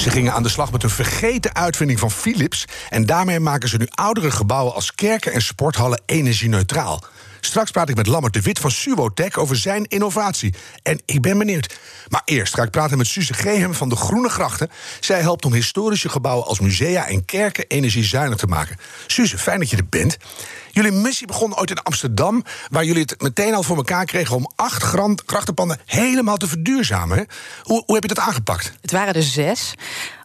Ze gingen aan de slag met een vergeten uitvinding van Philips. En daarmee maken ze nu oudere gebouwen als kerken en sporthallen energie-neutraal. Straks praat ik met Lammert de Wit van Suwotech over zijn innovatie. En ik ben benieuwd. Maar eerst ga ik praten met Suze Grehem van de Groene Grachten. Zij helpt om historische gebouwen als musea en kerken energiezuinig te maken. Suze, fijn dat je er bent. Jullie missie begon ooit in Amsterdam, waar jullie het meteen al voor elkaar kregen om acht grachtenpanden helemaal te verduurzamen. Hè? Hoe, hoe heb je dat aangepakt? Het waren er zes.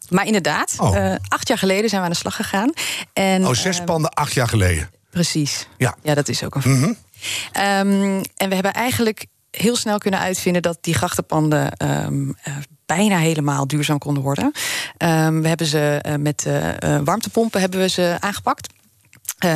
Maar inderdaad, Oh. eh, acht jaar geleden zijn we aan de slag gegaan. En, Oh, zes eh, panden acht jaar geleden. Precies. Ja. Ja, dat is ook een. Mhm. Ehm, en we hebben eigenlijk heel snel kunnen uitvinden dat die grachtenpanden ehm, eh, bijna helemaal duurzaam konden worden. Ehm, we hebben ze eh, met eh, warmtepompen hebben we ze aangepakt.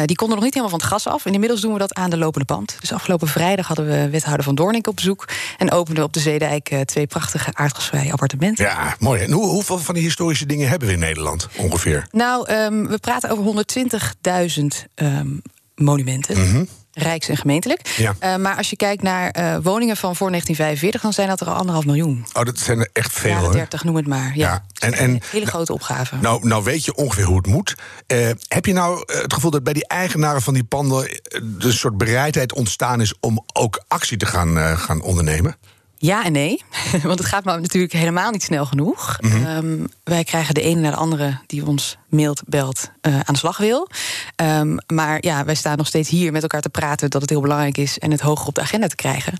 Die konden nog niet helemaal van het gas af. En inmiddels doen we dat aan de lopende band. Dus afgelopen vrijdag hadden we wethouder van Doornik op bezoek. En openden op de Zeedijk twee prachtige aardgasvrije appartementen. Ja, mooi. En hoe, hoeveel van die historische dingen hebben we in Nederland ongeveer? Nou, we praten over 120.000 ehm, monumenten. Rijks- en gemeentelijk. Ja. Eh, maar als je kijkt naar eh, woningen van voor 1945, dan zijn dat er al anderhalf miljoen. Oh, dat zijn er echt veel. Hoor. 30, noem het maar. Ja. Ja, en- en- Hele grote opgave. Nou, nou weet je ongeveer hoe het moet. Eh, heb je nou het gevoel dat bij die eigenaren van die panden een soort bereidheid ontstaan is om ook actie te gaan, gaan ondernemen? Ja en nee, want het gaat maar natuurlijk helemaal niet snel genoeg. Mhm. Ehm, wij krijgen de ene naar de andere die ons mailt, belt, eh, aan de slag wil. Ehm, maar ja, wij staan nog steeds hier met elkaar te praten dat het heel belangrijk is en het hoger op de agenda te krijgen.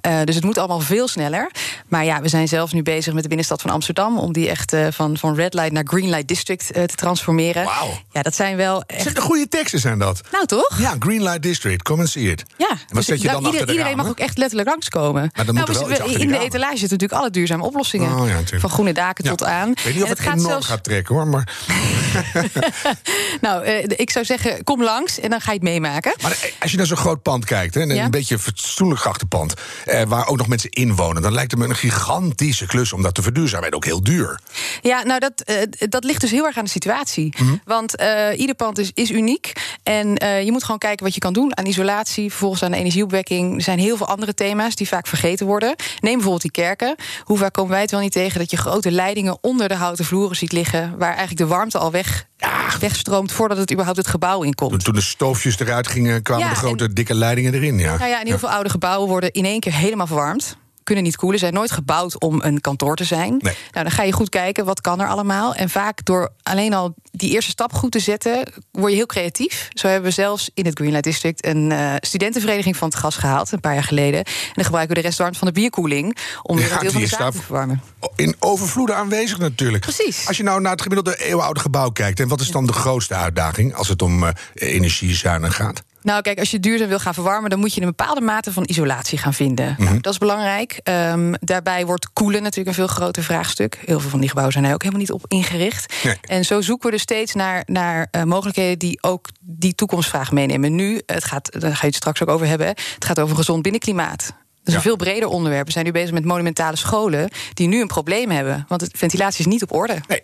Eh, dus het moet allemaal veel sneller. Maar ja, we zijn zelfs nu bezig met de binnenstad van Amsterdam om die echt eh, van, van Red Light naar Green Light District te transformeren. Wauw. Ja, dat zijn wel Zeg, echt. de goede teksten zijn dat. Nou toch? Ja, Green Light District, it. Ja, En wat dus zet je nou, dan achter de Iedereen mag ook echt letterlijk langskomen. Maar dan nou, moet er we- wel in de etalage zitten natuurlijk alle duurzame oplossingen. Oh, ja, van groene daken tot aan. Ik weet niet of En het, enorm gaat trekken hoor. Maar, Nou, eh, ik zou zeggen, kom langs en dan ga je het meemaken. maar eh, als je naar zo'n groot pand kijkt, hè, een beetje fatsoenlijk grachtenpand, eh, waar ook nog mensen in wonen, dan lijkt het me een gigantische klus om dat te verduurzamen. En ook heel duur. Ja, nou, dat, eh, dat ligt dus heel erg aan de situatie. Mhm. Want ieder pand is, is uniek. En je moet gewoon kijken wat je kan doen aan isolatie, vervolgens aan de energieopwekking. Er zijn heel veel andere thema's die vaak vergeten worden. Neem bijvoorbeeld die kerken. Hoe vaak komen wij het wel niet tegen dat je grote leidingen onder de houten vloeren ziet liggen, waar eigenlijk de warmte al weg, wegstroomt voordat het überhaupt het gebouw in komt. Toen, de stoofjes eruit gingen, kwamen Ja, de grote dikke leidingen erin. Ja. Nou ja, en heel veel oude gebouwen worden in één keer helemaal verwarmd. Kunnen niet koelen, zijn nooit gebouwd om een kantoor te zijn. Nee. Nou, dan ga je goed kijken, wat kan er allemaal? En vaak door alleen al die eerste stap goed te zetten, word je heel creatief. Zo hebben we zelfs in het Greenlight District een eh, studentenvereniging van het gas gehaald, een paar jaar geleden. En dan gebruiken we de restwarmte van de bierkoeling om weer Ja, een deel van de zaak te verwarmen. In overvloeden aanwezig natuurlijk. Precies. Als je nou naar het gemiddelde eeuwenoude gebouw kijkt, en wat is dan de grootste uitdaging als het om eh, energiezuinig gaat? Nou, kijk, als je duurzaam wil gaan verwarmen, dan moet je een bepaalde mate van isolatie gaan vinden. Nou, dat is belangrijk. Ehm, daarbij wordt koelen natuurlijk een veel groter vraagstuk. Heel veel van die gebouwen zijn daar ook helemaal niet op ingericht. Nee. En zo zoeken we dus steeds naar, naar eh, mogelijkheden die ook die toekomstvraag meenemen. Nu, het gaat, daar ga je het straks ook over hebben. Het gaat over een gezond binnenklimaat. Ja. een veel breder onderwerp. We zijn nu bezig met monumentale scholen die nu een probleem hebben. Want de ventilatie is niet op orde. Nee.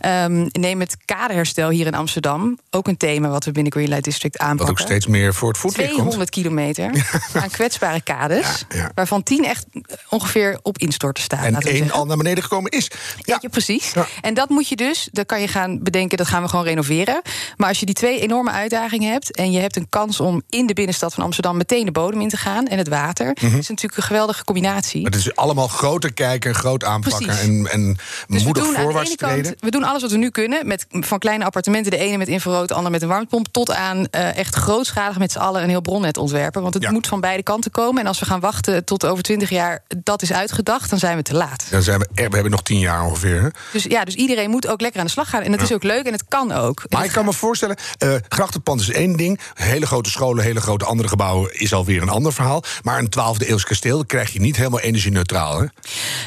Ehm, neem het kaderherstel hier in Amsterdam. Ook een thema wat we binnen Greenlight District Wat aanpakken. ook steeds meer voor het voetlicht komt. 200 kilometer aan kwetsbare. Ja, ja. Waarvan 10 echt ongeveer op instorten staan. En één al naar beneden gekomen is. Ja, precies. En dat moet je dus, dan kan je gaan bedenken, dat gaan we gewoon renoveren. Maar als je die twee enorme uitdagingen hebt en je hebt een kans om in de binnenstad van Amsterdam meteen de bodem in te gaan en het water, is natuurlijk een geweldige combinatie. Maar het is allemaal groter kijken, groot aanpakken Precies. en, en Dus we moedig aan de voorwaarts ene kant, treden. we doen alles wat we nu kunnen. Met, van kleine appartementen, de ene met infrarood, de andere met een warmtepomp. Tot aan eh, echt grootschalig met z'n allen een heel bronnet ontwerpen. Want het Ja. moet van beide kanten komen. En als we gaan wachten tot over 20 jaar dat is uitgedacht, dan zijn we te laat. Dan zijn we, er- we hebben nog tien jaar ongeveer. Hè? Dus ja, dus iedereen moet ook lekker aan de slag gaan. En het is ook leuk en het kan ook. Maar ik kan me voorstellen, eh grachtenpand is één ding. Hele grote scholen, hele grote andere gebouwen is alweer een ander verhaal. Maar een 12e eeuws kasteel krijg je niet helemaal energie-neutraal, hè?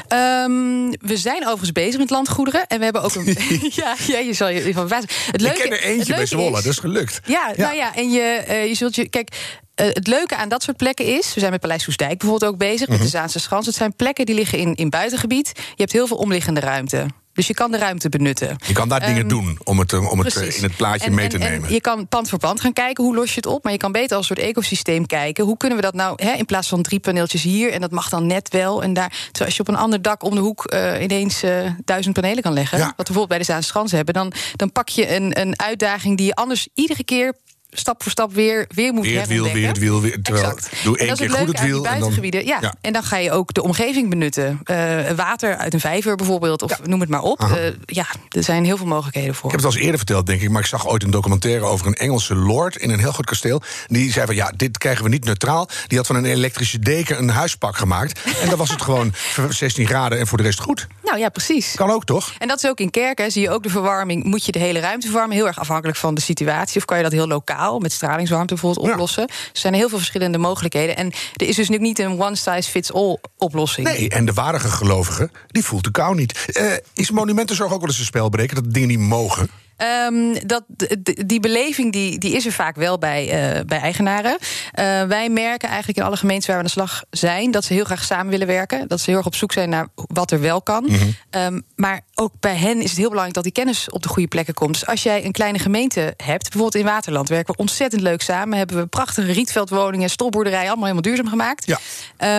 Ehm, we zijn overigens bezig met landgoederen. En we hebben ook een. ja, ja, je zal je van Het leuke, ik ken er eentje bij Zwolle, dat is gelukt. Ja, nou ja, en je, uh, je zult je. Kijk. Uh, het leuke aan dat soort plekken is, we zijn met Paleis Soesdijk bijvoorbeeld ook bezig, met de mhm. Zaanse Schans. Het zijn plekken die liggen in, in buitengebied. Je hebt heel veel omliggende ruimte. Dus je kan de ruimte benutten. Je kan daar dingen ehm, doen om het, eh, om het eh, in het plaatje mee te nemen. je kan pand voor pand gaan kijken, hoe los je het op. Maar je kan beter als soort ecosysteem kijken. Hoe kunnen we dat nou, hè, in plaats van drie paneeltjes hier... en dat mag dan net wel. En daar, terwijl als je op een ander dak om de hoek uh, ineens uh, duizend panelen kan leggen... wat we bijvoorbeeld bij de Zaanse hebben... dan, dan pak je een, een uitdaging die je anders iedere keer stap voor stap weer, weer moet weer het wiel, weer het wiel. Weer, terwijl, doe één keer goed het wiel. En dan, ja. ja. En dan ga je ook de omgeving benutten. Uh, water uit een vijver bijvoorbeeld, of noem het maar op. Uh, ja, er zijn heel veel mogelijkheden voor. Ik heb het al eens eerder verteld, denk ik. Maar ik zag ooit een documentaire over een Engelse lord in een heel goed kasteel. Die zei van ja, dit krijgen we niet neutraal. Die had van een elektrische deken een huispak gemaakt. en dan was het gewoon 16 graden en voor de rest goed. Nou ja, precies. Kan ook toch? En dat is ook in kerken. Zie je ook de verwarming. Moet je de hele ruimte verwarmen? Heel erg afhankelijk van de situatie. Of kan je dat heel lokaal? Met stralingswarmte bijvoorbeeld oplossen. Er zijn heel veel verschillende mogelijkheden. En er is dus nu niet een one-size-fits-all oplossing. Nee, en de waardige gelovige, die voelt de kou niet. Uh, is monumentenzorg ook wel eens een spel breken, dat dingen niet mogen? Um, dat, die beleving die, die is er vaak wel bij, uh, bij eigenaren. Uh, wij merken eigenlijk in alle gemeenten waar we aan de slag zijn... dat ze heel graag samen willen werken. Dat ze heel erg op zoek zijn naar wat er wel kan. Mm um, maar ook bij hen is het heel belangrijk dat die kennis op de goede plekken komt. Dus als jij een kleine gemeente hebt, bijvoorbeeld in Waterland... werken we ontzettend leuk samen. Hebben we prachtige rietveldwoningen, stolboerderijen... allemaal helemaal duurzaam gemaakt. Ja.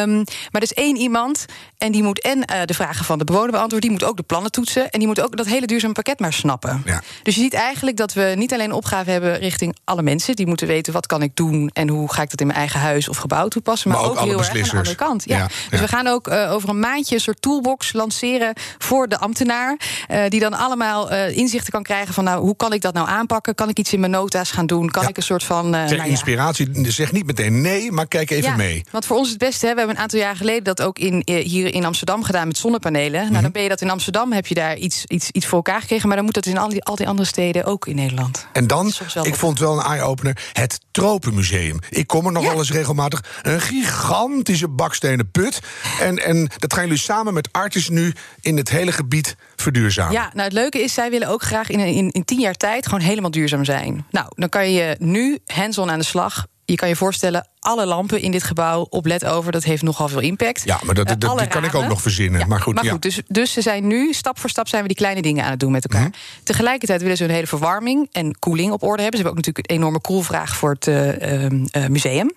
Um, maar er is één iemand en die moet en uh, de vragen van de bewoner beantwoorden... die moet ook de plannen toetsen... en die moet ook dat hele duurzame pakket maar snappen. Ja. Dus je ziet eigenlijk dat we niet alleen een opgave hebben richting alle mensen. Die moeten weten wat kan ik doen en hoe ga ik dat in mijn eigen huis of gebouw toepassen. Maar, ook, heel erg aan de andere kant. Ja. dus we gaan ook uh, over een maandje een soort toolbox lanceren voor de ambtenaar. Uh, die dan allemaal uh, inzichten kan krijgen van nou, hoe kan ik dat nou aanpakken? Kan ik iets in mijn nota's gaan doen? Kan ik een soort van. Ter nou inspiratie, zeg niet meteen nee, maar kijk even mee. Want voor ons het beste, hè, we hebben een aantal jaar geleden dat ook in, hier in Amsterdam gedaan met zonnepanelen. Nou, mhm. dan ben je dat in Amsterdam, heb je daar iets, iets, iets voor elkaar gekregen. Maar dan moet dat in al die, al die andere steden ook in Nederland. En dan, ik vond het wel een eye-opener, het Tropenmuseum. Ik kom er nog wel eens regelmatig. Een gigantische bakstenen put. En, en dat gaan jullie samen met Artis nu in het hele gebied verduurzamen. Ja, nou het leuke is, zij willen ook graag in, in, in tien jaar tijd gewoon helemaal duurzaam zijn. Nou, dan kan je nu hands-on aan de slag je kan je voorstellen, alle lampen in dit gebouw op LED over, dat heeft nogal veel impact. Ja, maar dat, dat, dat kan ik ook nog verzinnen. maar goed, maar goed dus, dus ze zijn nu, stap voor stap, zijn we die kleine dingen aan het doen met elkaar. Mhm. Tegelijkertijd willen ze een hele verwarming en koeling op orde hebben. Ze hebben ook natuurlijk een enorme koelvraag voor het uh, uh, museum.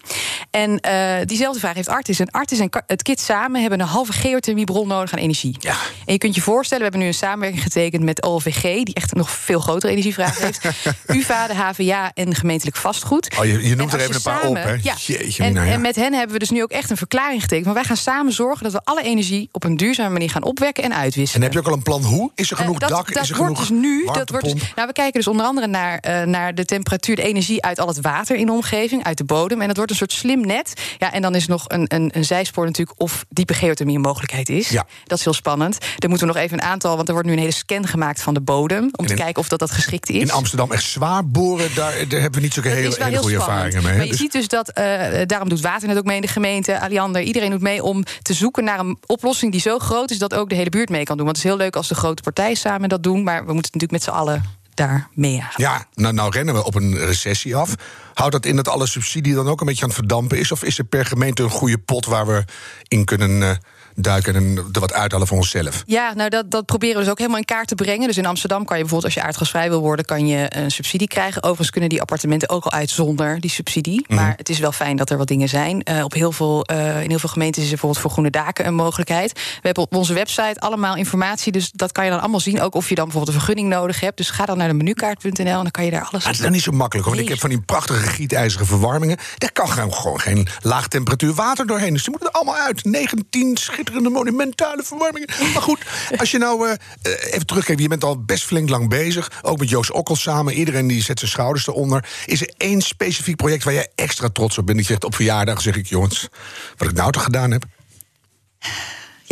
En uh, diezelfde vraag heeft Artis. En Artis en het KIT samen hebben een halve geothermiebron nodig aan energie. Ja. En je kunt je voorstellen, we hebben nu een samenwerking getekend met OLVG, die echt een nog veel grotere energievraag heeft. UVA, de HVA en gemeentelijk vastgoed. Oh, je, je noemt er even een paar op, hè? Ja, en, en, met hen hebben we dus nu ook echt een verklaring getekend. Maar wij gaan samen zorgen dat we alle energie op een duurzame manier gaan opwekken en uitwisselen. En heb je ook al een plan hoe? Is er genoeg uh, dak? Dat is er wordt genoeg dus nu. Dat wordt dus, nou, we kijken dus onder andere naar, uh, naar de temperatuur, de energie uit al het water in de omgeving, uit de bodem. En dat wordt een soort slim net. Ja, en dan is nog een, een, een zijspoor natuurlijk of diepe geothermie een mogelijkheid is. Ja. Dat is heel spannend. Dan moeten we nog even een aantal, want er wordt nu een hele scan gemaakt van de bodem. Om te kijken of dat, dat geschikt is. In Amsterdam echt zwaar boren, daar, daar hebben we niet zulke hele, hele goede ervaringen mee. Maar je dus- ziet dus dat, uh, daarom doet Waternet ook mee in de gemeente, Aliander, iedereen doet mee om te zoeken naar een oplossing die zo groot is dat ook de hele buurt mee kan doen. Want het is heel leuk als de grote partijen samen dat doen, maar we moeten natuurlijk met z'n allen daar mee aan. Ja, nou, nou rennen we op een recessie af. Houdt dat in dat alle subsidie dan ook een beetje aan het verdampen is? Of is er per gemeente een goede pot waar we in kunnen uh, duiken en er wat uithalen voor onszelf. Ja, nou dat, dat proberen we dus ook helemaal in kaart te brengen. Dus in Amsterdam kan je bijvoorbeeld, als je aardgasvrij wil worden, kan je een subsidie krijgen. Overigens kunnen die appartementen ook al uit zonder die subsidie. Mhm. Maar het is wel fijn dat er wat dingen zijn. Uh, op heel veel, uh, in heel veel gemeentes is er bijvoorbeeld voor groene daken een mogelijkheid. We hebben op onze website allemaal informatie. Dus dat kan je dan allemaal zien. Ook of je dan bijvoorbeeld een vergunning nodig hebt. Dus ga dan naar de menukaart.nl en dan kan je daar alles. Maar het is dan niet zo makkelijk. Want ik heb van die prachtige gietijzeren verwarmingen. Daar kan gewoon geen laag temperatuur water doorheen. Dus die moeten er allemaal uit. 19 schitterende monumenten verwarmingen. Maar goed, als je nou uh, even terugkijkt, je bent al best flink lang bezig. Ook met Joost Okkel samen. Iedereen die zet zijn schouders eronder. Is er één specifiek project waar jij extra trots op bent? Die zegt op verjaardag, zeg ik, jongens, wat ik nou toch gedaan heb?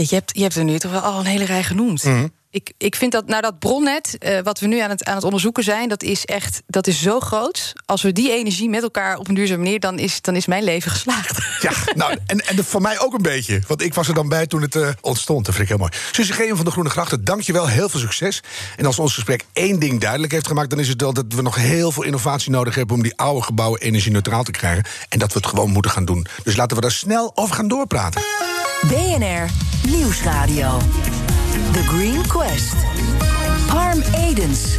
Je hebt, je hebt er nu toch wel al een hele rij genoemd. Mhm. Ik, ik vind dat, nou dat bronnet, eh, wat we nu aan het, aan het onderzoeken zijn, dat is echt dat is zo groot. Als we die energie met elkaar op een duurzame manier, dan is, dan is mijn leven geslaagd. Ja, nou, en, en voor mij ook een beetje. Want ik was er dan bij toen het eh, ontstond. Dat vind ik heel mooi. Susie Geem van de Groene Grachten, dank je wel. Heel veel succes. En als ons gesprek één ding duidelijk heeft gemaakt... dan is het wel dat we nog heel veel innovatie nodig hebben... om die oude gebouwen energie-neutraal te krijgen. En dat we het gewoon moeten gaan doen. Dus laten we daar snel over gaan doorpraten. BNR Nieuwsradio. The Green Quest. Harm Edens.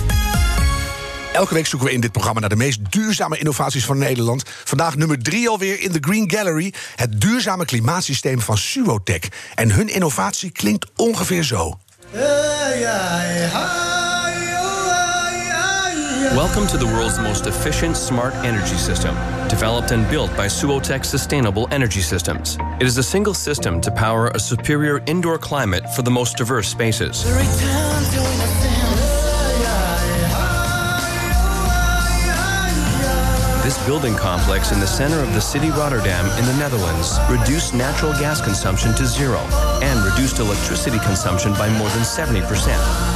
Elke week zoeken we in dit programma naar de meest duurzame innovaties van Nederland. Vandaag nummer drie alweer in de Green Gallery. Het duurzame klimaatsysteem van Suotech. En hun innovatie klinkt ongeveer zo. Welcome to the world's most efficient smart energy system, developed and built by Suotech Sustainable Energy Systems. It is a single system to power a superior indoor climate for the most diverse spaces. This building complex in the center of the city Rotterdam in the Netherlands reduced natural gas consumption to zero and reduced electricity consumption by more than 70%.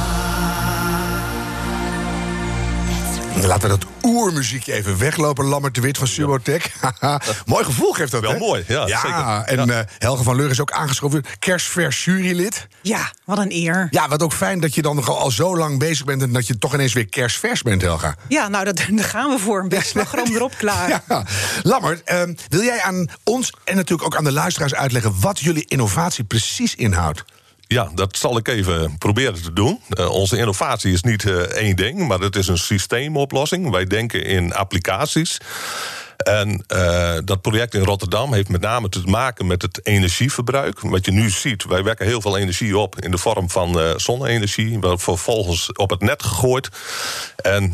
Laten we dat oermuziekje even weglopen. Lammert de Wit van Subotech. mooi gevoel geeft dat, Wel hè? mooi, ja, ja zeker. En Ja. eh, Helge van Leur is ook aangeschoven. Kerstvers jurylid. Ja, wat een eer. Ja, wat ook fijn dat je dan nog al zo lang bezig bent... en dat je toch ineens weer kerstvers bent, Helga. Ja, nou, dat, daar gaan we voor. Een beetje slagroom erop klaar. Ja. Lammert, ehm, wil jij aan ons en natuurlijk ook aan de luisteraars uitleggen... wat jullie innovatie precies inhoudt? Ja, dat zal ik even proberen te doen. Eh, onze innovatie is niet eh, één ding, maar het is een systeemoplossing. Wij denken in applicaties. En eh, dat project in Rotterdam heeft met name te maken met het energieverbruik. Wat je nu ziet, wij wekken heel veel energie op in de vorm van eh, zonne-energie. Wordt vervolgens op het net gegooid. En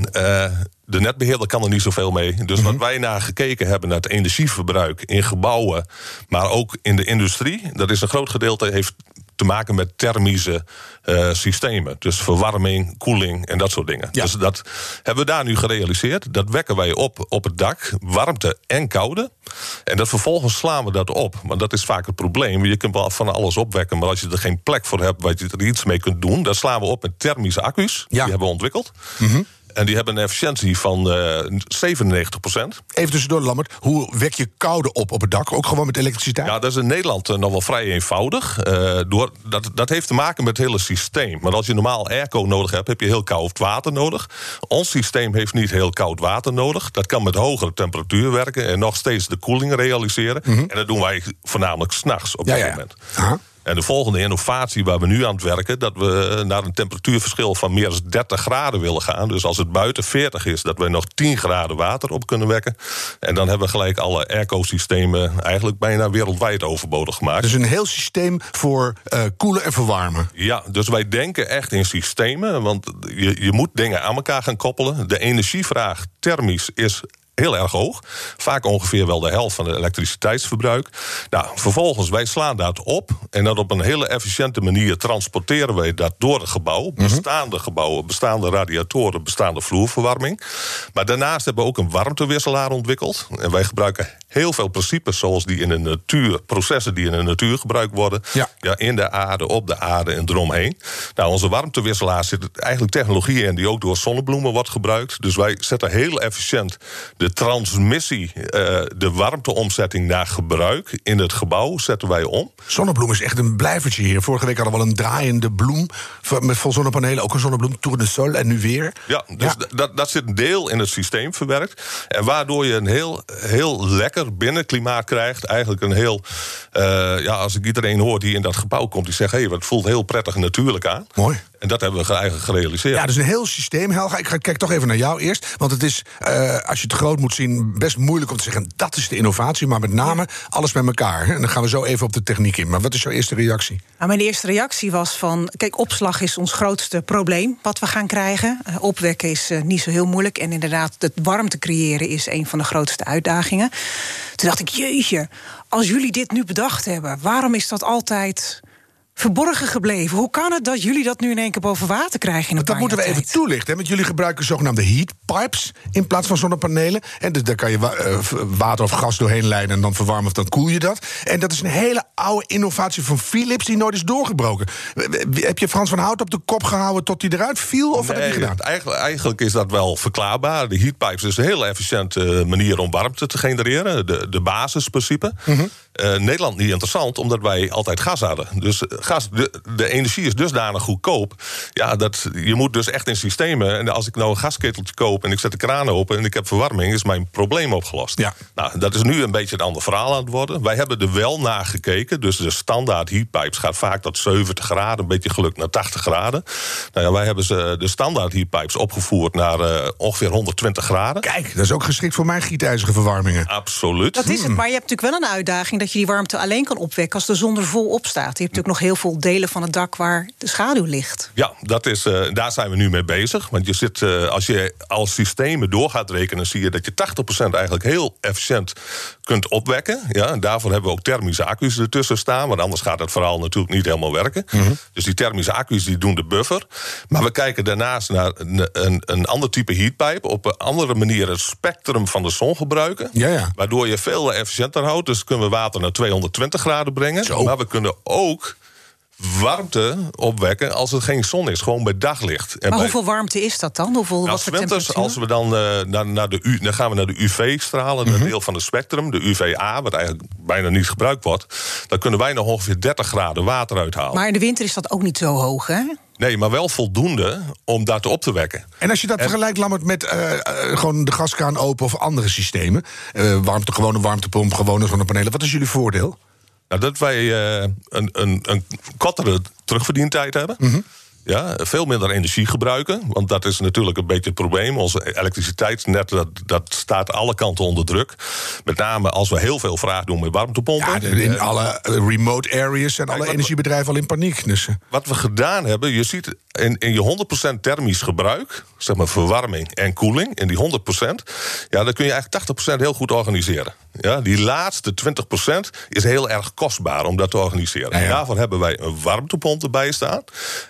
de netbeheerder kan er niet zoveel mee. Dus wat wij naar gekeken hebben, naar het energieverbruik in gebouwen, maar ook in de industrie, dat is een groot gedeelte, heeft te maken met thermische eh, systemen. Dus verwarming, koeling en dat soort dingen. Ja. Dus dat hebben we daar nu gerealiseerd. Dat wekken wij op op het dak, warmte en koude. En dat vervolgens slaan we dat op. Want dat is vaak het probleem. Je kunt wel van alles opwekken, maar als je er geen plek voor hebt... waar je er iets mee kunt doen, dan slaan we op met thermische accu's. Ja. Die hebben we ontwikkeld. En die hebben een efficiëntie van eh 97 procent. Even tussendoor, Lammert. Hoe wek je koude op op het dak? Ook gewoon met elektriciteit? Ja, dat is in Nederland eh, nog wel vrij eenvoudig. Eh, door, dat, dat heeft te maken met het hele systeem. Maar als je normaal airco nodig hebt, heb je heel koud water nodig. Ons systeem heeft niet heel koud water nodig. Dat kan met hogere temperatuur werken en nog steeds de koeling realiseren. En dat doen wij voornamelijk s'nachts op Mhm. Ja, dit ja. moment. Aha. En de volgende innovatie waar we nu aan het werken, dat we naar een temperatuurverschil van meer dan 30 graden willen gaan. Dus als het buiten 40 is, dat we nog 10 graden water op kunnen wekken. En dan hebben we gelijk alle airco-systemen eigenlijk bijna wereldwijd overbodig gemaakt. Dus een heel systeem voor eh, koelen en verwarmen. Ja, dus wij denken echt in systemen. Want je, je moet dingen aan elkaar gaan koppelen. De energievraag thermisch is heel erg hoog. Vaak ongeveer wel de helft van het elektriciteitsverbruik. Nou, vervolgens, wij slaan dat op. En dat op een hele efficiënte manier transporteren wij dat door het gebouw. Bestaande gebouwen, bestaande radiatoren, bestaande vloerverwarming. Maar daarnaast hebben we ook een warmtewisselaar ontwikkeld. En wij gebruiken heel veel principes zoals die in de natuur, processen die in de natuur gebruikt worden. Ja. Ja, in de aarde, op de aarde en eromheen. Nou, onze warmtewisselaar zit eigenlijk technologie in die ook door zonnebloemen wordt gebruikt. Dus wij zetten heel efficiënt de transmissie, eh, de warmteomzetting naar gebruik in het gebouw zetten wij om. Zonnebloem is echt een blijvertje hier. Vorige week hadden we al een draaiende bloem met vol zonnepanelen. Ook een zonnebloem, Tour de Sol en nu weer. Ja, dus Ja. Dat, dat zit een deel in het systeem verwerkt. En waardoor je een heel, heel lekker binnenklimaat krijgt. Eigenlijk een heel. eh, ja, als ik iedereen hoor die in dat gebouw komt, die zegt: hé, hey, het voelt heel prettig en natuurlijk aan. Mooi. En dat hebben we ge- eigenlijk gerealiseerd. Ja, dus een heel systeem, Helga. Ik ga, kijk toch even naar jou eerst. Want het is, eh, als je het groot moet zien, best moeilijk om te zeggen... dat is de innovatie, maar met name alles bij elkaar. hè. En dan gaan we zo even op de techniek in. Maar wat is jouw eerste reactie? Nou, mijn eerste reactie was van... kijk, opslag is ons grootste probleem wat we gaan krijgen. Eh, opwekken is eh, niet zo heel moeilijk. En inderdaad, het warmte creëren is een van de grootste uitdagingen. Toen dacht ik, jeetje, als jullie dit nu bedacht hebben... waarom is dat altijd verborgen gebleven? Hoe kan het dat jullie dat nu in één keer boven water krijgen in een Dat moeten we even toelichten. hè, Want jullie gebruiken zogenaamde heat pipes in plaats van zonnepanelen. En dus daar kan je eh, water of gas doorheen leiden en dan verwarmen of dan koel je dat. En dat is een hele oude innovatie van Philips die nooit is doorgebroken. Heb je Frans van Hout op de kop gehouden tot hij eruit viel? Of wat heb je gedaan? Eigenlijk, eigenlijk is dat wel verklaarbaar. De heatpipes is een heel efficiënte manier om warmte te genereren. De, de basisprincipe. Mhm. Eh, Nederland niet interessant, omdat wij altijd gas hadden. Dus eh, gas, de, de energie is dusdanig goedkoop. Ja, dat, je moet dus echt in systemen. En als ik nou een gasketeltje koop en ik zet de kraan open en ik heb verwarming, is mijn probleem opgelost. Ja. Nou, dat is nu een beetje een ander verhaal aan het worden. Wij hebben er wel naar gekeken. Dus de standaard heatpipes gaat vaak tot 70 graden, een beetje geluk naar 80 graden. Nou ja, wij hebben ze de standaard heatpipes opgevoerd naar eh, ongeveer 120 graden. Kijk, dat is ook geschikt voor mijn gietijzige verwarmingen. Absoluut. Dat is het, maar je hebt natuurlijk wel een uitdaging dat je die warmte alleen kan opwekken als de zon er vol op staat. Je hebt natuurlijk nog heel veel delen van het dak waar de schaduw ligt. Ja, dat is, eh, daar zijn we nu mee bezig. Want je zit, eh, als je als systemen door gaat rekenen, zie je dat je 80% eigenlijk heel efficiënt kunt opwekken. Ja, en daarvoor hebben we ook thermische accu's ertussen staan. Want anders gaat het verhaal natuurlijk niet helemaal werken. Dus die thermische accu's die doen de buffer. Maar we kijken daarnaast naar een, een, een ander type heatpipe. Op een andere manier het spectrum van de zon gebruiken. Ja, ja. Waardoor je veel efficiënter houdt. Dus kunnen we water naar 220 graden brengen. Zo. Maar we kunnen ook warmte opwekken als er geen zon is, gewoon bij daglicht. En Maar bij- hoeveel warmte is dat dan? Hoeveel, nou, wat voor winters, temperatuur? als we dan, eh, naar, naar de U, dan gaan we naar de UV-stralen, Mhm. dat deel van het spectrum, de UVA, wat eigenlijk bijna niet gebruikt wordt. Dan kunnen wij nog ongeveer 30 graden water uithalen. Maar in de winter is dat ook niet zo hoog, hè? Nee, maar wel voldoende om dat op te wekken. En als je dat vergelijkt, Lammert, met eh, eh, gewoon de gaskraan open of andere systemen. eh, warmte, gewone warmtepomp, gewone zonnepanelen. Wat is jullie voordeel? Nou, dat wij eh, een, een, een kortere terugverdientijd hebben. Mhm. Ja, veel minder energie gebruiken. Want dat is natuurlijk een beetje het probleem. Onze elektriciteitsnet dat, dat staat alle kanten onder druk. Met name als we heel veel vraag doen met warmtepompen. Ja, in Eh, alle remote areas zijn alle we- energiebedrijven al in paniek. Dus, Wat we gedaan hebben, je ziet in, in je 100% thermisch gebruik, zeg maar verwarming en koeling, in die 100%, ja, dan kun je eigenlijk 80% heel goed organiseren. Ja, die laatste 20% is heel erg kostbaar om dat te organiseren. Ja, daarvoor hebben wij een warmtepomp erbij staan,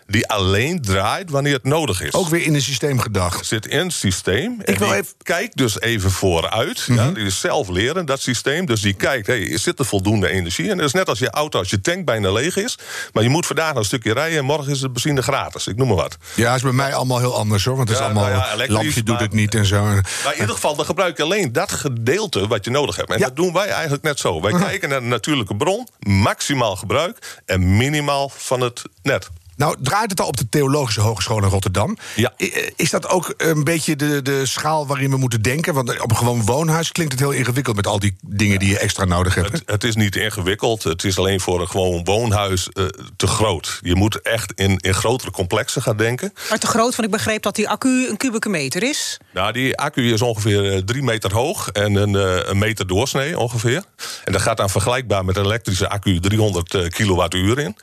die alleen draait wanneer het nodig is. ook weer in een systeem gedacht. Zit in het systeem. Ik wil even- kijkt dus even vooruit. ja, die is zelf leren, dat systeem. Dus die kijkt, hey, zit er voldoende energie? En dat is net als je auto, als je tank bijna leeg is. Maar je moet vandaag een stukje rijden en morgen is het benzine gratis. Ik noem maar wat. Ja, is bij mij allemaal heel anders hoor. Want het is allemaal. nou ja, lampje doet maar- het niet en zo. Maar in ieder geval, dan gebruik je alleen dat gedeelte wat je nodig hebt. En dat doen wij eigenlijk net zo. Wij kijken naar de natuurlijke bron, maximaal gebruik en minimaal van het net. Nou, draait het al op de Theologische Hogeschool in Rotterdam? Ja. Eh, Is dat ook een beetje de, de schaal waarin we moeten denken? Want op een gewoon woonhuis klinkt het heel ingewikkeld met al die dingen die je extra nodig hebt. Het, het is niet ingewikkeld. Het is alleen voor een gewoon woonhuis eh, te groot. Je moet echt in, in grotere complexen gaan denken. Maar te groot, want ik begreep dat die accu een kubieke meter is. Nou, die accu is ongeveer eh, drie meter hoog en een, eh, een meter doorsnee ongeveer. En dat gaat dan vergelijkbaar met een elektrische accu 300 eh, kilowattuur in.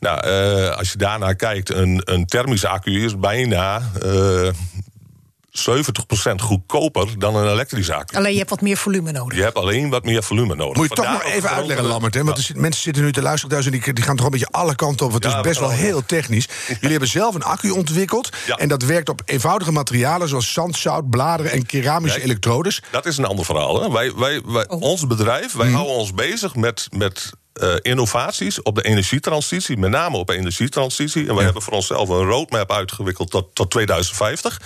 Nou, eh, als je daarnaar kijkt, een, een thermische accu is bijna eh 70% goedkoper dan een elektrische accu. Alleen je hebt wat meer volume nodig. Je hebt alleen wat meer volume nodig. Moet je toch maar even uitleggen, Lammert. Hè? Want er mensen zitten nu te luisteren thuis en die, die gaan toch een beetje alle kanten op. Het Ja, is best we wel heel technisch. Jullie hebben zelf een accu ontwikkeld. Ja. En dat werkt op eenvoudige materialen zoals zand, zout, bladeren en keramische elektrodes. Dat is een ander verhaal. Hè? Wij, wij, wij, Ons bedrijf, wij Mhm. houden ons bezig met, met eh, innovaties op de energietransitie, met name op de energietransitie. En wij hebben voor onszelf een roadmap uitgewikkeld tot, tot 2050.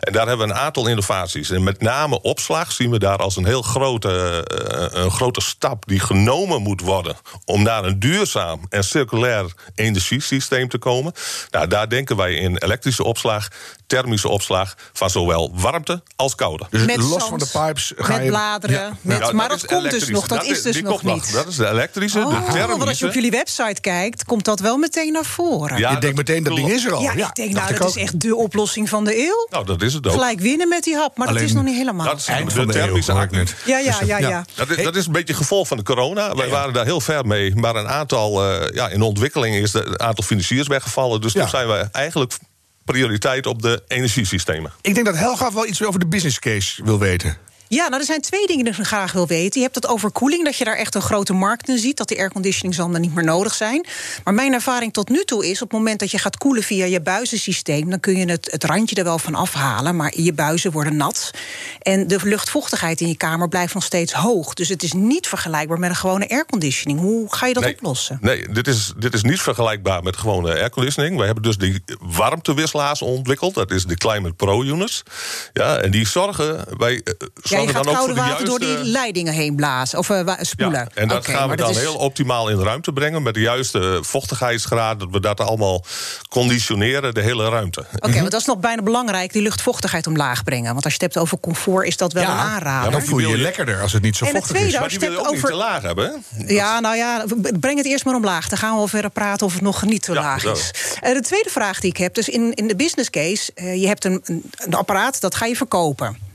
En daar hebben we een aantal innovaties. En met name opslag zien we daar als een heel grote, eh, een grote stap die genomen moet worden om naar een duurzaam en circulair energiesysteem te komen. Nou, daar denken wij in elektrische opslag, thermische opslag van zowel warmte als koude. Dus Met los zand, van de pipes ga met je... bladeren. Ja. Met, Ja, maar dat, komt dus nog. Dat, is dus die nog komt niet. Dat is de elektrische, de Oh, thermische. want als je op jullie website kijkt, komt dat wel meteen naar voren. Ja, Je denkt meteen, dat ding is er al. Ja, Ja, ik denk, nou, ik dat is echt de oplossing van de eeuw. Nou, dat is het ook. Gelijk winnen met die hap, maar dat is nog niet helemaal. Dat is Eind de van de thermische ik accu. net. Ja, ja, ja, ja. Dat is, dat is een beetje gevolg van de corona. Wij waren daar heel ver mee. Maar een aantal, eh, ja, in de ontwikkeling is de- een aantal financiers weggevallen. Dus toen zijn we eigenlijk prioriteit op de energiesystemen. Ik denk dat Helga wel iets over de business case wil weten. Ja, nou, er zijn twee dingen die ik graag wil weten. Je hebt het over koeling, dat je daar echt een grote markt in ziet... dat die airconditioningzanden niet meer nodig zijn. Maar mijn ervaring tot nu toe is... op het moment dat je gaat koelen via je buizensysteem... dan kun je het, het randje er wel van afhalen, maar je buizen worden nat. En de luchtvochtigheid in je kamer blijft nog steeds hoog. Dus het is niet vergelijkbaar met een gewone airconditioning. Hoe ga je dat oplossen? Nee, dit is, dit is niet vergelijkbaar met gewone airconditioning. We hebben dus die warmtewisselaars ontwikkeld. Dat is de Climate Pro units. Ja, en die zorgen... Wij, eh, ja, je gaat koude water door die leidingen heen blazen of uh, spoelen. Ja, en dat gaan we dan heel optimaal in de ruimte brengen... met de juiste vochtigheidsgraad. Dat we dat allemaal conditioneren, de hele ruimte. Oké, okay, want dat is nog bijna belangrijk, die luchtvochtigheid omlaag brengen. Want als je het hebt over comfort, is dat wel een aanrader. Ja, dan voel je je lekkerder als het niet zo en vochtig tweede, is. Maar die wil je ook over... niet te laag hebben. Ja, nou ja, breng het eerst maar omlaag. Dan gaan we wel verder praten of het nog niet te laag is. Uh, de tweede vraag die ik heb, dus in, in de business case... Uh, je hebt een, een, een apparaat, dat ga je verkopen.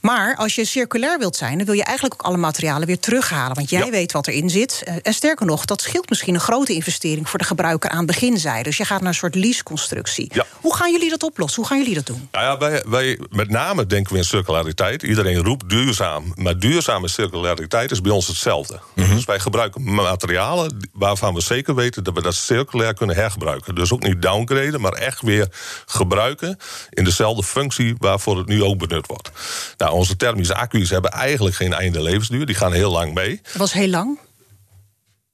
Maar als je circulair wilt zijn, dan wil je eigenlijk ook alle materialen weer terughalen. Want jij weet wat erin zit. Eh, en sterker nog, dat scheelt misschien een grote investering voor de gebruiker aan beginzijde. Dus je gaat naar een soort leaseconstructie. Ja. Hoe gaan jullie dat oplossen? Hoe gaan jullie dat doen? Nou ja, wij, wij, met name denken we in circulariteit. Iedereen roept duurzaam. Maar duurzame circulariteit is bij ons hetzelfde. Mhm. Dus wij gebruiken materialen waarvan we zeker weten dat we dat circulair kunnen hergebruiken. Dus ook niet downgraden, maar echt weer gebruiken in dezelfde functie waarvoor het nu ook benut wordt. Nou, onze thermische accu's hebben eigenlijk geen einde levensduur. Die gaan heel lang mee. Dat was heel lang?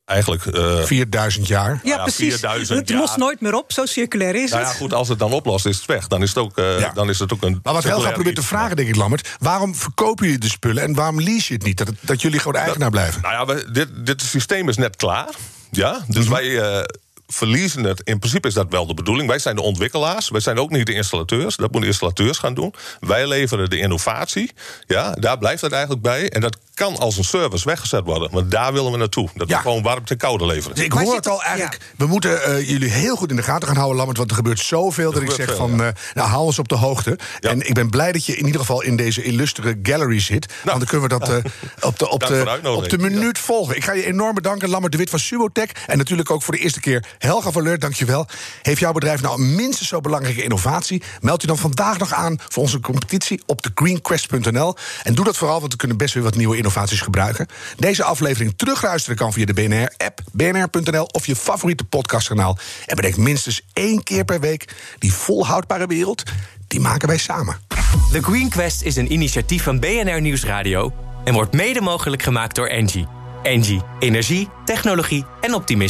Eigenlijk... Uh, 4000 jaar. Ja, ja precies. 4000 het lost nooit meer op, zo circulair is nou het. Ja, goed, als het dan oplost, is het weg. Dan is het ook, uh, ja. dan is het ook een... Maar wat Helga probeert te vragen, denk ik, Lammert... waarom verkopen jullie de spullen en waarom lease je het niet? Dat, dat jullie gewoon eigenaar blijven? Nou ja, we, dit, dit systeem is net klaar. Ja, dus mm -hmm. wij... Uh, verliezen het. In principe is dat wel de bedoeling. Wij zijn de ontwikkelaars. Wij zijn ook niet de installateurs. Dat moeten installateurs gaan doen. Wij leveren de innovatie. Ja, daar blijft het eigenlijk bij. En dat kan als een service weggezet worden. Want daar willen we naartoe. Dat ja. we gewoon warmte en koude leveren. Ik hoor het al eigenlijk. Ja. We moeten uh, jullie heel goed in de gaten gaan houden, Lammert. Want er gebeurt zoveel dat ik zeg veel, van... Ja. Uh, nou, hou ons op de hoogte. En ik ben blij dat je in ieder geval in deze illustere gallery zit. Nou. Want dan kunnen we dat uh, op, de, op, de, op de minuut volgen. Ik ga je enorm bedanken, Lammert de Wit van Subotech. En natuurlijk ook voor de eerste keer Helga van Leur, dankjewel. Heeft jouw bedrijf nou minstens zo belangrijke innovatie? Meld je dan vandaag nog aan voor onze competitie op thegreenquest.nl. En doe dat vooral, want we kunnen best weer wat nieuwe innovaties gebruiken. Deze aflevering terugluisteren kan via de BNR-app, bnr.nl of je favoriete podcastkanaal. En bedenk minstens één keer per week die volhoudbare wereld, die maken wij samen. The Green Quest is een initiatief van BNR Nieuwsradio en wordt mede mogelijk gemaakt door Engie. Engie, energie, technologie en optimisme.